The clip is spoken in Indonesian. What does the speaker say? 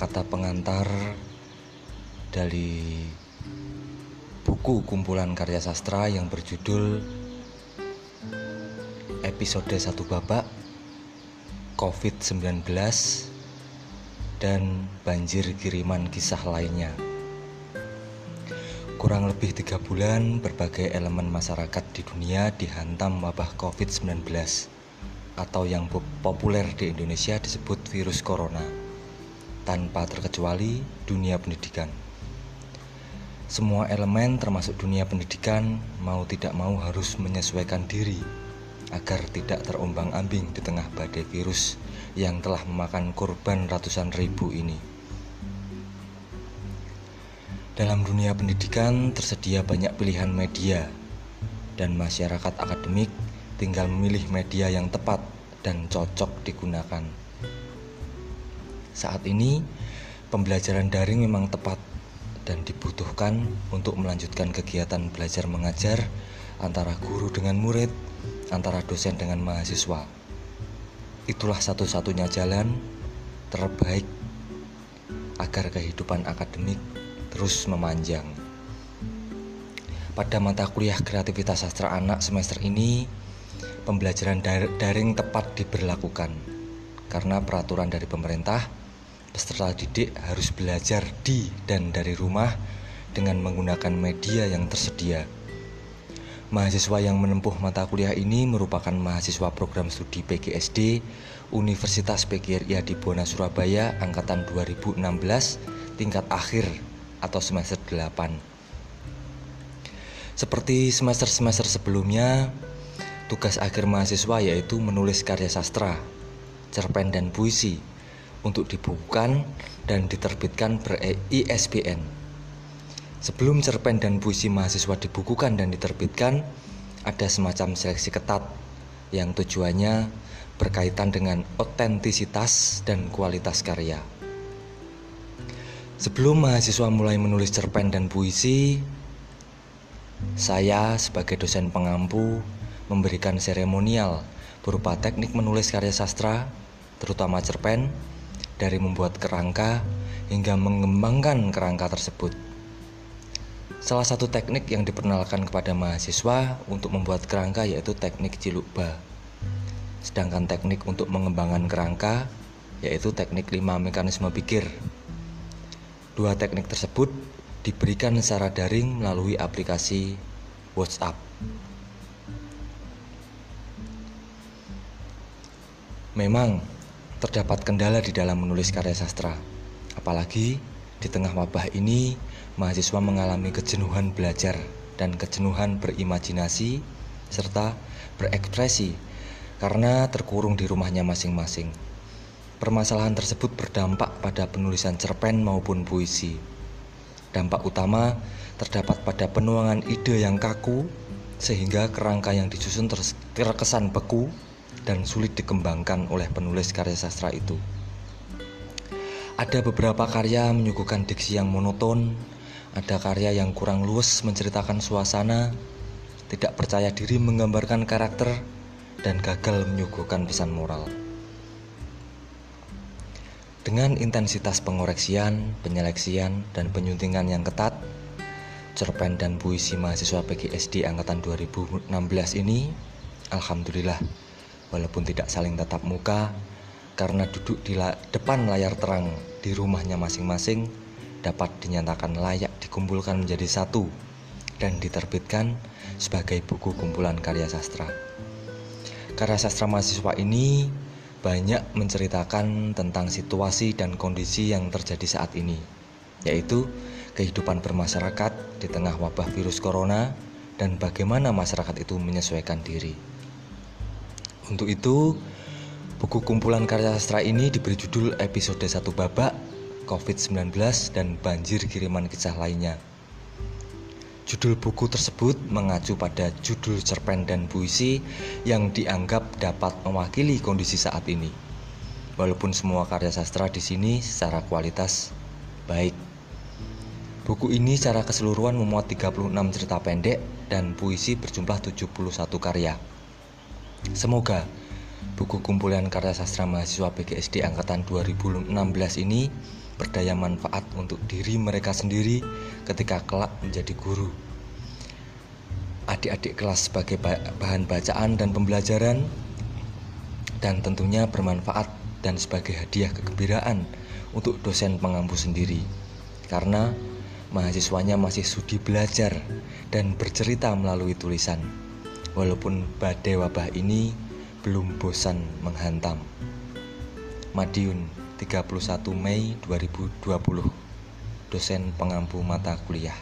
kata pengantar dari buku kumpulan karya sastra yang berjudul episode satu babak COVID-19 dan banjir kiriman kisah lainnya. Kurang lebih tiga bulan, berbagai elemen masyarakat di dunia dihantam wabah COVID-19 atau yang populer di Indonesia disebut virus corona, tanpa terkecuali dunia pendidikan. Semua elemen termasuk dunia pendidikan mau tidak mau harus menyesuaikan diri agar tidak terombang-ambing di tengah badai virus yang telah memakan korban ratusan ribu ini. Dalam dunia pendidikan tersedia banyak pilihan media dan masyarakat akademik tinggal memilih media yang tepat dan cocok digunakan. Saat ini, pembelajaran daring memang tepat dan dibutuhkan untuk melanjutkan kegiatan belajar mengajar antara guru dengan murid, antara dosen dengan mahasiswa. Itulah satu-satunya jalan terbaik agar kehidupan akademik terus memanjang. Pada mata kuliah kreativitas sastra anak semester ini, pembelajaran daring tepat diberlakukan karena peraturan dari pemerintah peserta didik harus belajar di dan dari rumah dengan menggunakan media yang tersedia. Mahasiswa yang menempuh mata kuliah ini merupakan mahasiswa program studi PGSD Universitas PGRI di Bona Surabaya angkatan 2016 tingkat akhir atau semester 8. Seperti semester-semester sebelumnya, tugas akhir mahasiswa yaitu menulis karya sastra, cerpen dan puisi untuk dibukukan dan diterbitkan ber-ISBN. Sebelum cerpen dan puisi mahasiswa dibukukan dan diterbitkan, ada semacam seleksi ketat yang tujuannya berkaitan dengan otentisitas dan kualitas karya. Sebelum mahasiswa mulai menulis cerpen dan puisi, saya sebagai dosen pengampu memberikan seremonial berupa teknik menulis karya sastra, terutama cerpen, dari membuat kerangka hingga mengembangkan kerangka tersebut. Salah satu teknik yang diperkenalkan kepada mahasiswa untuk membuat kerangka yaitu teknik cilukba. Sedangkan teknik untuk mengembangkan kerangka yaitu teknik lima mekanisme pikir. Dua teknik tersebut diberikan secara daring melalui aplikasi WhatsApp. Memang terdapat kendala di dalam menulis karya sastra. Apalagi di tengah wabah ini, mahasiswa mengalami kejenuhan belajar dan kejenuhan berimajinasi serta berekspresi karena terkurung di rumahnya masing-masing. Permasalahan tersebut berdampak pada penulisan cerpen maupun puisi. Dampak utama terdapat pada penuangan ide yang kaku sehingga kerangka yang disusun terkesan beku dan sulit dikembangkan oleh penulis karya sastra itu. Ada beberapa karya menyuguhkan diksi yang monoton, ada karya yang kurang luas menceritakan suasana, tidak percaya diri menggambarkan karakter, dan gagal menyuguhkan pesan moral. Dengan intensitas pengoreksian, penyeleksian, dan penyuntingan yang ketat, cerpen dan puisi mahasiswa PGSD angkatan 2016 ini, alhamdulillah walaupun tidak saling tatap muka karena duduk di la depan layar terang di rumahnya masing-masing dapat dinyatakan layak dikumpulkan menjadi satu dan diterbitkan sebagai buku kumpulan karya sastra. Karya sastra mahasiswa ini banyak menceritakan tentang situasi dan kondisi yang terjadi saat ini, yaitu kehidupan bermasyarakat di tengah wabah virus corona dan bagaimana masyarakat itu menyesuaikan diri. Untuk itu, buku kumpulan karya sastra ini diberi judul episode 1 babak, COVID-19 dan banjir kiriman kisah lainnya. Judul buku tersebut mengacu pada judul cerpen dan puisi yang dianggap dapat mewakili kondisi saat ini. Walaupun semua karya sastra di sini secara kualitas baik. Buku ini secara keseluruhan memuat 36 cerita pendek dan puisi berjumlah 71 karya. Semoga buku kumpulan karya sastra mahasiswa PGSD angkatan 2016 ini berdaya manfaat untuk diri mereka sendiri ketika kelak menjadi guru. Adik-adik kelas sebagai bahan bacaan dan pembelajaran dan tentunya bermanfaat dan sebagai hadiah kegembiraan untuk dosen pengampu sendiri. Karena mahasiswanya masih sudi belajar dan bercerita melalui tulisan. Walaupun badai wabah ini belum bosan menghantam. Madiun 31 Mei 2020 Dosen pengampu mata kuliah